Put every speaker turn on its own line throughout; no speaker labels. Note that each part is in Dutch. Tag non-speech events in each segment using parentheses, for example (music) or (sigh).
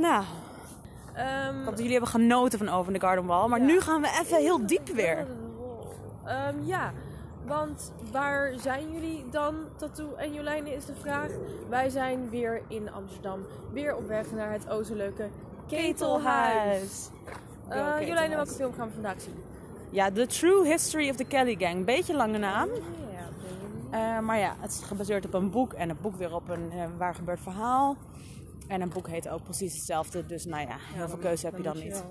Nou,
Ehm,
ik hoop dat jullie hebben genoten van Over the Garden Wall. Maar
Ja.
nu gaan we even heel diep weer.
Ehm, ja, want waar zijn jullie dan, Tattoo en Jolijnen, is de vraag. Wij zijn weer in Amsterdam. Weer op weg naar het o zo leuke Ketelhuis. Eh
Ketelhuis.
Jolijnen, welke film gaan we vandaag zien?
Ja, The True History of the Kelly Gang. Beetje lange naam. Eh, maar ja, het is gebaseerd op een boek en een boek weer op een eh, waar gebeurd verhaal. En een boek heet ook precies hetzelfde, dus nou ja, heel veel keuze heb je dan niet.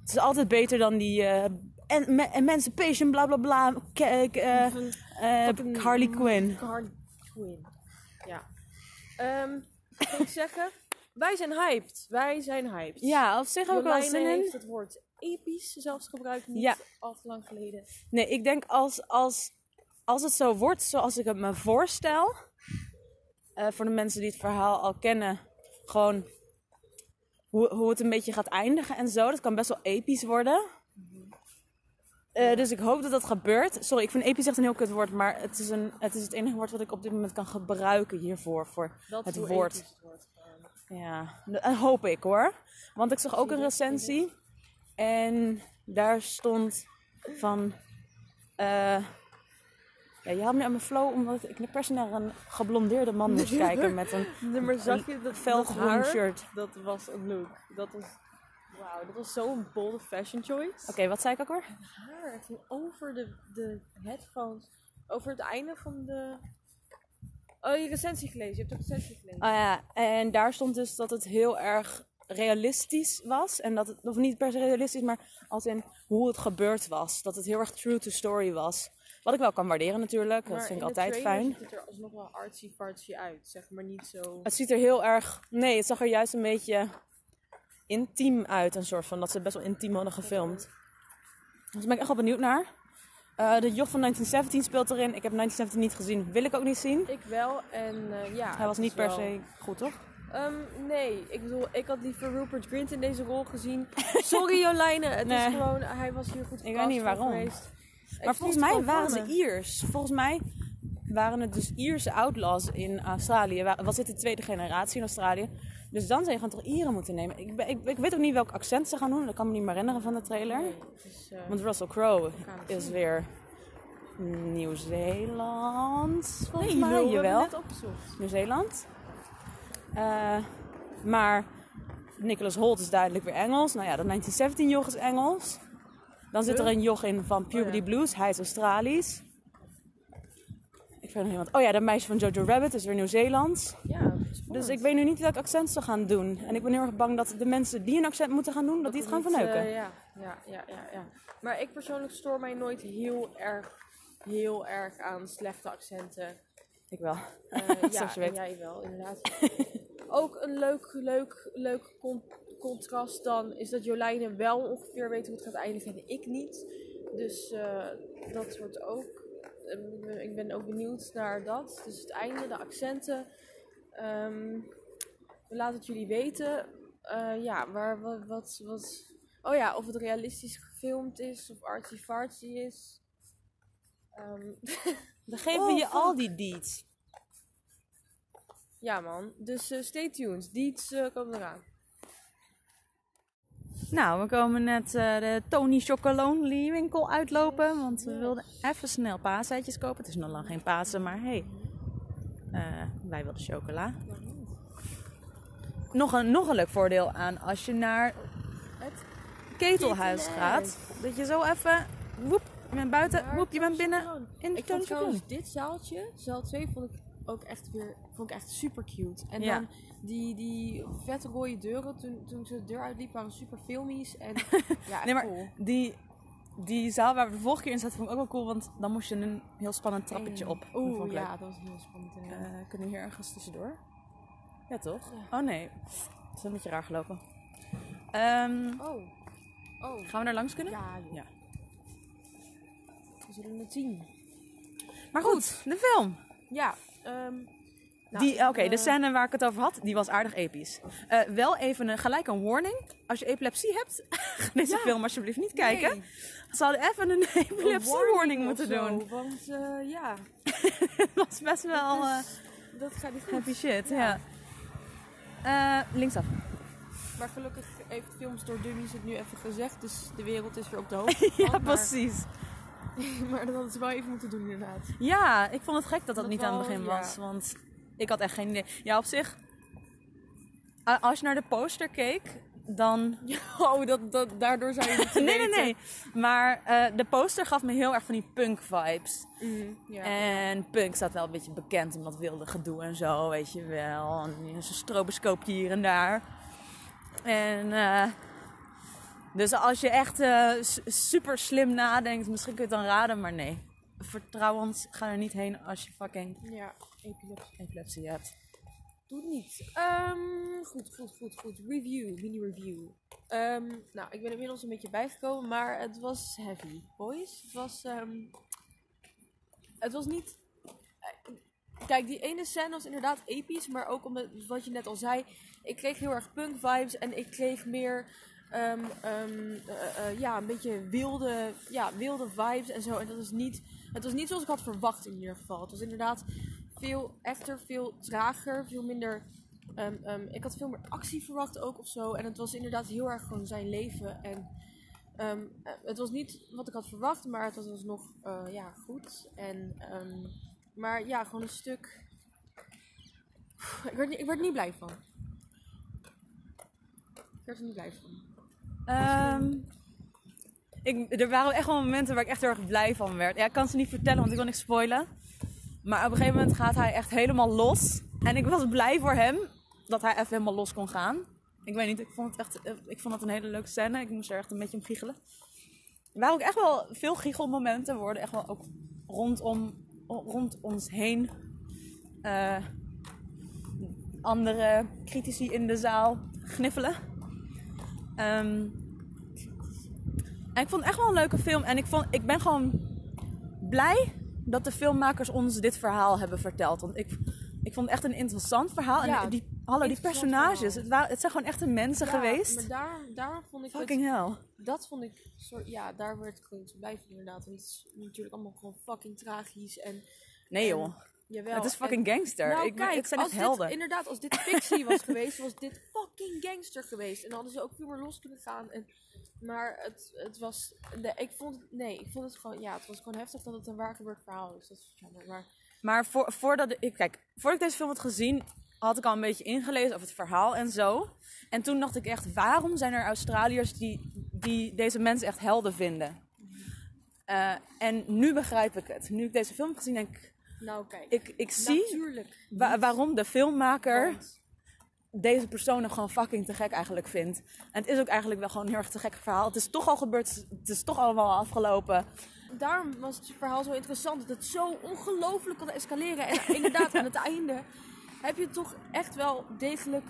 Het is altijd beter dan die eh, en, me- emancipation, bla bla bla, eh, eh, Harley Quinn.
Harley Quinn. Ja. Ehm wat wil ik (laughs) zeggen? Wij zijn hyped. Wij zijn hyped.
Ja, op zich heb ik wel zin
heeft het woord episch zelfs gebruikt, niet
Ja.
al te lang geleden.
Nee, ik denk als, als, als het zo wordt zoals ik het me voorstel, voor de mensen die het verhaal al kennen, gewoon hoe, hoe het een beetje gaat eindigen en zo. Dat kan best wel episch worden. Eh, dus ik hoop dat dat gebeurt. Sorry, ik vind episch echt een heel kut woord, maar het is, een, het is het enige woord wat ik op dit moment kan gebruiken hiervoor. Voor
Dat
het woord.
het wordt.
Ja, dat hoop ik hoor. Want ik zag ook een recensie. En daar stond van... eh ja, je had me aan mijn flow omdat ik per se naar een geblondeerde man moest kijken met een (laughs)
Nee, maar zag je dat
felgroen
dat haar?
shirt.
Dat was een look. Dat was, wauw, dat was zo'n bold fashion choice.
Oké, wat zei ik ook hoor?
Haar, het ging over de, de headphones, over het einde van de... Oh, je recensie gelezen. Je hebt de recensie gelezen.
Ah ja, en daar stond dus dat het heel erg realistisch was. En dat het, of niet per se realistisch, maar als in hoe het gebeurd was. Dat het heel erg true to story was. Wat ik wel kan waarderen natuurlijk, dat vind ik altijd fijn.
ziet het er alsnog wel artsy-fartsy uit. Zeg maar niet zo...
Het ziet er heel erg. Nee, het zag er juist een beetje intiem uit. Een soort van dat ze best wel intiem hadden gefilmd. Dus daar ben ik echt wel benieuwd naar. Eh, de joch van 1917 speelt erin. Ik heb 1917 niet gezien. Wil ik ook niet zien.
Ik wel en eh, ja.
Hij was niet per
wel-
se goed, toch?
Ehm, nee, ik bedoel, ik had liever Rupert Grint in deze rol gezien. Sorry Jolijne, het
Nee.
is gewoon, hij was hier goed
weet niet waarom.
geweest.
Maar volgens mij waren ze Iers. Volgens mij waren het dus Ierse outlaws in Australië. Wa- Was dit de tweede generatie in Australië? Dus dan zijn je gewoon toch Ieren moeten nemen. Ik, ik, ik weet ook niet welk accent ze gaan doen. Dat kan me niet meer herinneren van de trailer.
Nee, is, eh,
Want Russell Crowe is weer Nieuw-Zeeland. Volgens
nee,
mij, jawel.
net opgezocht.
Nieuw-Zeeland. Eh, maar Nicholas Holt is duidelijk weer Engels. Nou ja, dat 1917 joch is Engels. Dan zit er een joch in van Puberty
Oh ja.
Blues. Hij is Australisch. Ik weet nog iemand. Oh ja, dat meisje van Jojo Rabbit is weer Nieuw-Zeelands.
Ja.
Dus ik weet nu niet welk accent ze gaan doen. En ik ben heel erg bang dat de mensen die een accent moeten gaan doen, dat, die het gaan verneuken.
eh, ja, ja, ja, ja, ja. Maar ik persoonlijk stoor mij nooit heel erg, heel erg aan slechte accenten.
Ik wel.
Eh, (laughs) ja, jij wel, inderdaad. (laughs) Ook een leuk, leuk, leuk con- contrast dan is dat Jolijne wel ongeveer weet hoe het gaat eindigen en ik niet. Dus eh, dat wordt ook. eh, ik ben- ook benieuwd naar dat. Dus het einde, de accenten. Ehm, we laten het jullie weten. Eh, ja, waar, wat, wat, wat. Oh ja, of het realistisch gefilmd is of artsy-fartsy is. Ehm, (laughs)
Dan geven
Oh,
je
fuck.
al die deeds.
Ja man, dus stay tuned. Eh komen eraan.
Nou, we komen net eh, de Tony Chocolonely winkel uitlopen. Want we wilden even snel paaseitjes kopen. Het is nog lang geen Pasen, maar hey. eh, wij wilden chocola. Nog een, nog een leuk voordeel aan als je naar
Het
ketelhuis gaat. Dat je zo even, woep, je bent buiten, woep, je bent binnen in de Tony
vond
Chocolonely.
dit zaaltje, zaal 2, vond ik ook echt weer vond ik echt super cute. En
Ja.
dan die, die vette rode deuren, toen, toen ze de deur uitliep, waren super filmies. En (laughs) ja,
Nee, maar
cool.
die, die zaal waar we de vorige keer in zaten vond ik ook wel cool. Want dan moest je een heel spannend trappetje op.
Oeh, ja, dat was heel spannend.
Eh, kunnen we hier ergens tussendoor? Ja, toch? Oh nee, dat is een beetje raar gelopen. Ehm,
oh. Oh.
gaan we daar langs kunnen?
Ja, joh.
Ja.
we zullen het zien.
Maar goed, de film.
Ja, nou,
die, Oké,
eh,
de scène waar ik het over had, die was aardig episch. Eh, wel even een, gelijk een warning. Als je epilepsie hebt, (laughs) ga deze film alsjeblieft niet kijken.
Nee.
Ze hadden even een (laughs) epilepsie warning
of
moeten
zo,
doen.
Want eh, ja, (laughs)
Dat was best wel eh,
dat gaat niet goed.
happy shit, ja. Eh, linksaf.
Maar gelukkig heeft Films door Dummies het nu even gezegd. Dus de wereld is weer op de hoogte.
Ja,
maar-
precies. (laughs)
Maar dat hadden ze wel even moeten doen inderdaad.
Ja, ik vond het gek dat dat,
Dat
niet aan het begin
ja.
was. Want ik had echt geen idee. Ja, op zich. Als je naar de poster keek, dan. (laughs)
Oh, dat, dat, daardoor zou je (laughs) het
Nee, nee, nee. Maar eh, de poster gaf me heel erg van die punk vibes.
Mm, ja.
En punk staat wel een beetje bekend om dat wilde gedoe en zo, weet je wel. En zo'n stroboscoopje hier en daar. En eh, dus als je echt eh, super slim nadenkt, misschien kun je het dan raden, maar nee. Vertrouw ons, ga er niet heen als je fucking
ja, epilepsie.
epilepsie hebt.
Doe het niet. Ehm, goed, goed, goed, goed. Review, mini-review. Ehm, nou, ik ben inmiddels een beetje bijgekomen, maar het was heavy, boys. Het was, ehm, het was niet... eh, Kijk, die ene scène was inderdaad episch, maar ook omdat, wat je net al zei, ik kreeg heel erg punk vibes en ik kreeg meer, ehm, ehm, eh, eh, ja, een beetje wilde, ja, wilde vibes en zo. En dat is niet, het was niet zoals ik had verwacht in ieder geval. Het was inderdaad veel echter, veel trager, veel minder. ehm, ik had veel meer actie verwacht ook of zo. En het was inderdaad heel erg gewoon zijn leven. En eh, het was niet wat ik had verwacht, maar het was nog eh, ja, goed. En, maar ja, gewoon een stuk. Ik werd, niet, ik werd er niet blij van. Ik werd er niet blij van.
Ehm, ik, er waren echt wel momenten waar ik echt heel erg blij van werd. Ja, ik kan ze niet vertellen, want ik wil niks spoilen. Maar op een gegeven moment gaat hij echt helemaal los. En ik was blij voor hem dat hij even helemaal los kon gaan. Ik weet niet, ik vond het echt eh, ik vond het een hele leuke scène. Ik moest er echt een beetje om giechelen. Er waren ook echt wel veel giechelmomenten. Worden echt wel ook rondom, rond ons heen. eh, andere critici in de zaal gniffelen. Ehm, en ik vond het echt wel een leuke film. En ik, vond, ik ben gewoon blij dat de filmmakers ons dit verhaal hebben verteld. Want ik, ik vond het echt een interessant verhaal.
Ja,
en die, hallo, die personages. Het, waren, het zijn gewoon echte mensen
Ja,
geweest.
Maar daar, daar vond ik het-
Fucking hell.
dat vond ik, soort, ja, daar werd ik gewoon zo blij van inderdaad. Want het is natuurlijk allemaal gewoon fucking tragisch en...
Nee
en-
joh.
Jawel.
het is
en-
fucking gangster.
Nou,
ik,
kijk,
het zijn
als
echt
dit,
helden.
inderdaad, als dit fictie was (laughs) geweest, was dit fucking gangster geweest. En dan hadden ze ook veel meer los kunnen gaan. En, maar het, het was, nee, ik vond, nee, ik vond het gewoon, ja, het was gewoon heftig dat het een waar gebeurd verhaal is. Dat is jammer, maar
Maar voor, voordat ik, kijk, voordat ik deze film had gezien, had ik al een beetje ingelezen over het verhaal en zo. En toen dacht ik echt, waarom zijn er Australiërs die, die deze mensen echt helden vinden? Eh, en nu begrijp ik het. Nu ik deze film heb gezien, denk ik,
nou kijk,
ik, ik zie wa- waarom de filmmaker
Want-
deze personen gewoon fucking te gek eigenlijk vindt. En het is ook eigenlijk wel gewoon een heel erg te gek verhaal. Het is toch al gebeurd, het is toch allemaal afgelopen.
daarom was het verhaal zo interessant. Dat het zo ongelooflijk kon escaleren. En (laughs) inderdaad, aan het einde heb je toch echt wel degelijk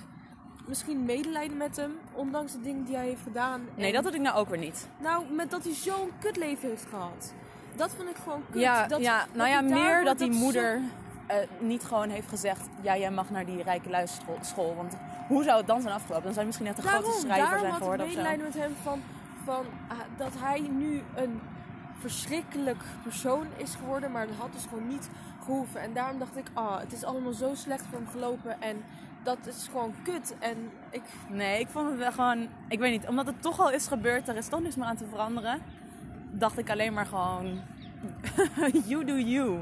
misschien medelijden met hem. Ondanks de dingen die hij heeft gedaan.
Nee,
En-
dat had ik nou ook weer niet.
Nou, met dat hij zo'n kutleven heeft gehad. Dat vond ik gewoon kut.
Ja,
dat,
ja, nou ja,
hij
meer dat die moeder eh, niet gewoon heeft gezegd... Ja, jij mag naar die rijke luisschool. school. Want hoe zou het dan zijn afgelopen? Dan zou je misschien net een
Daarom,
grote schrijver
daarom
zijn
had ik
geworden of zo.
medelijden met hem van, van ah, dat hij nu een verschrikkelijk persoon is geworden. Maar dat had dus gewoon niet gehoeven. En daarom dacht ik, ah, het is allemaal zo slecht voor hem gelopen. En dat is gewoon kut. En ik,
Nee, ik vond het wel gewoon... Ik weet niet, omdat het toch al is gebeurd, er is toch niks meer aan te veranderen. Dacht ik alleen maar gewoon... (laughs) you do you.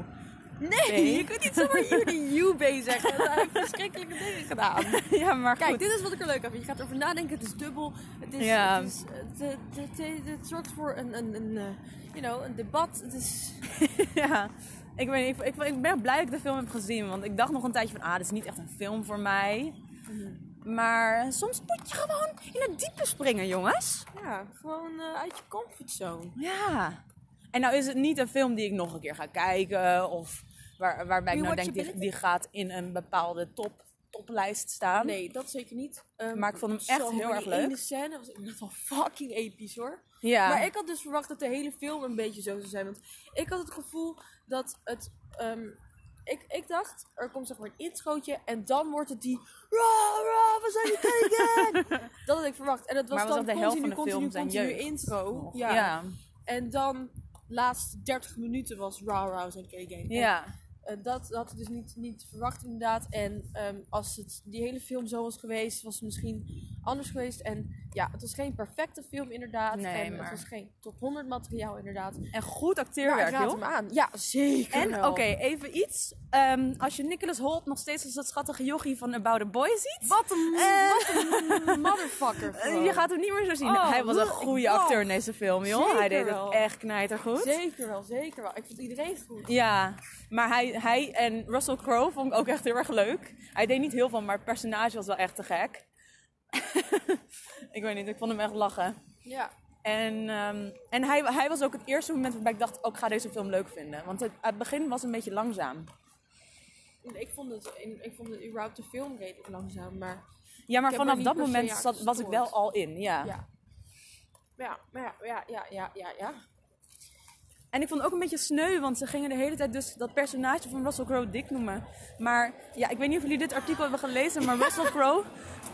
nee,
Nee.
je kunt niet zomaar you the you B zeggen. Hij heeft verschrikkelijke dingen gedaan. (laughs)
ja, maar
Kijk,
goed.
dit is wat ik er leuk aan vind. Je gaat erover nadenken, het is dubbel. Het, is,
Ja.
het, is, het, het, zorgt voor een, een, een, eh, you know, een debat. Het is... (laughs)
ja, ik, weet ik, ik, ik ben blij dat ik de film heb gezien. Want ik dacht nog een tijdje van, ah, dit is niet echt een film voor mij. Maar soms moet je gewoon in het diepe springen, jongens.
Ja, gewoon eh, uit je comfortzone.
Ja. En nou is het niet een film die ik nog een keer ga kijken. Of waar, waarbij ik nou denk, die, die gaat in een bepaalde top, toplijst staan.
Nee, dat zeker niet. Ehm,
Maar ik vond hem echt heel erg leuk.
ene scène was inderdaad wel fucking episch hoor.
Ja.
Maar ik had dus verwacht dat de hele film een beetje zo zou zijn. Want ik had het gevoel dat het... ehm, ik, ik dacht, er komt zeg maar een introotje en dan wordt het die... Ra, ra, we zijn die (laughs) dat had ik verwacht. En het was
maar was
dan
dat de helft
continu,
van de film
continu,
zijn
continu intro. Ja.
ja.
En dan laatste 30 minuten was Ra Ra zijn K-game.
Ja.
Eh, dat had ik dus niet, niet verwacht inderdaad. En ehm, als het die hele film zo was geweest, was het misschien anders geweest. En ja, het was geen perfecte film inderdaad.
Nee,
en
maar-
het was geen top 100 materiaal inderdaad.
En goed acteerwerk, joh.
hem aan. Ja, zeker
En oké, even iets. Ehm, als je Nicholas Holt nog steeds als dat schattige jochie van About a Boy ziet.
Wat een,
Eh.
wat een (laughs) motherfucker (laughs)
je gaat hem niet meer zo zien.
Oh,
Hij was een goede acteur in deze film, joh.
Zeker
hij deed
wel.
het echt knijtergoed.
Zeker wel, zeker wel. Ik vond iedereen goed.
Ja, maar hij, hij en Russell Crowe vond ik ook echt heel erg leuk. Hij deed niet heel veel, maar het personage was wel echt te gek. (laughs) ik weet niet, ik vond hem echt lachen.
Ja.
En, ehm, en hij, hij was ook het eerste moment waarbij ik dacht, ook ik ga deze film leuk vinden. Want het, het begin was een beetje langzaam.
Ik vond het, ik vond het überhaupt de film redelijk langzaam, maar...
Ja, maar vanaf dat moment zat, was ik wel al in, ja.
Ja. Ja, maar ja, ja, ja, ja, ja, ja.
En ik vond het ook een beetje sneu, want ze gingen de hele tijd dus dat personage van Russell Crowe Dick noemen. Maar ja, ik weet niet of jullie dit artikel hebben gelezen, maar (laughs) Russell Crowe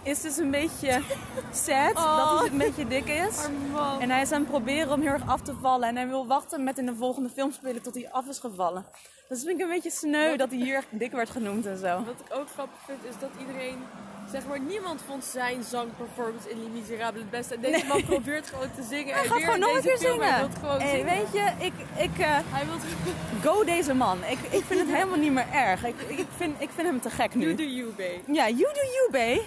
is dus een beetje sad dat hij een beetje dik is.
man.
En hij is aan het proberen om heel erg af te vallen. En hij wil wachten met in de volgende film spelen tot hij af is gevallen. Dus vind ik een beetje sneu dat hij hier echt dik werd genoemd en zo.
Wat ik ook grappig vind, is dat iedereen... Zeg maar, niemand vond zijn zangperformance in Les Miserables het beste. En deze man probeert gewoon te zingen.
Hij
en
gaat
weer
gewoon nog een keer
film, Hij
zingen.
wil gewoon
Hey,
zingen.
weet je, ik, ik eh,
Hij wil
go deze man. Ik, ik vind het helemaal niet meer erg. Ik, ik, vind, ik vind hem te gek nu.
You do you, babe.
Ja, you do you, bae.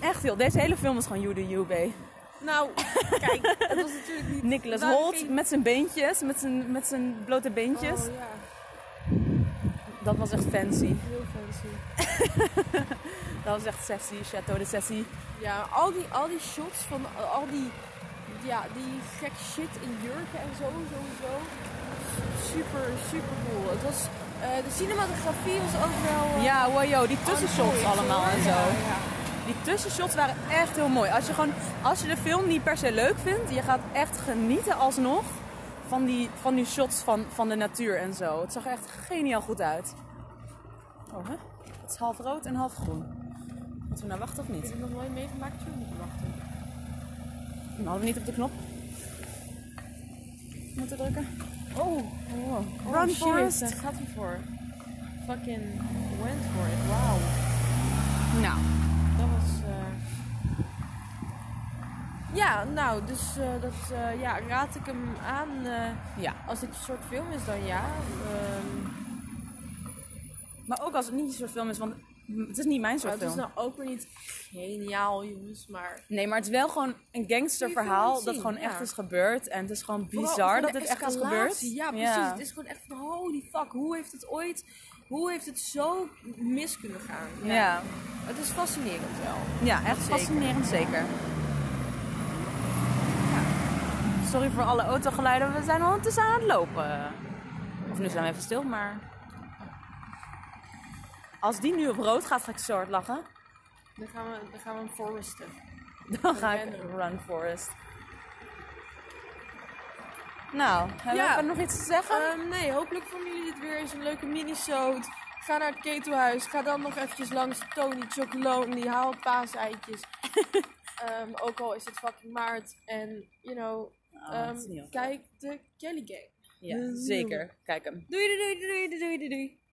Echt heel. Deze hele film is gewoon you do you, bae.
Nou, kijk, het was natuurlijk niet...
Nicholas
waren
Holt met zijn beentjes, met zijn, met zijn blote beentjes.
Oh ja,
Dat was echt fancy.
heel fancy. (laughs)
Dat was echt sexy, Chateau de Sessie.
Ja, al die, al die shots van al die, ja, die gek shit in jurken en zo, sowieso. Super, super cool. Het was, eh, de cinematografie was ook wel... eh,
Ja, wow, yo, die tussenshots allemaal
hoor.
en zo.
Ja, ja.
Die tussenshots waren echt heel mooi. Als je, gewoon, als je de film niet per se leuk vindt, je gaat echt genieten alsnog van die, van die shots van, van de natuur en zo. Het zag echt geniaal goed uit. Oh, hè? Het is half rood en half groen. Moeten we nou wachten of
Ik
niet?
heb het nog nooit meegemaakt, toen moeten wachten.
Dan hadden we niet op de knop moeten drukken. Oh, oh. Run
shit,
Forest.
Daar gaat hij voor. Fucking went for it, wauw.
Nou,
Dat was... eh, Ja, nou, dus eh, dat eh, ja, raad ik hem aan. eh,
ja.
als dit een soort film is, dan ja. Ehm,
Maar ook als het niet een soort film is, want het is niet mijn soort
het is
film.
nou ook weer niet geniaal, jongens. Maar
Nee, maar het is wel gewoon een gangsterverhaal dat
film
gewoon echt is gebeurd. En het is gewoon bizar dat dit echt is gebeurd.
Ja, precies. Het is gewoon echt van holy fuck. Hoe heeft het ooit... Hoe heeft het zo mis kunnen gaan?
Ja.
Het is fascinerend wel.
ja, echt fascinerend zeker. Sorry voor alle autogeluiden, we zijn ondertussen aan het lopen. Of nu zijn we even stil, maar... Als die nu op rood gaat, ga ik zo hard lachen.
Dan gaan we, dan gaan we hem foresten. (laughs)
Dan ga ik run forest. Nou, hebben
Ja.
we nog iets te zeggen?
Ehm, nee, hopelijk vonden jullie dit weer eens een leuke mini-soot. Ga naar het ketelhuis. Ga dan nog eventjes langs Tony Chocolonely. Haal paaseitjes. (laughs) Ehm ook al is het fucking maart. En, you know,
Oh,
ehm, kijk de Kelly Gang.
ja, zeker. Kijk hem.
Doei doei doei doei doei doei.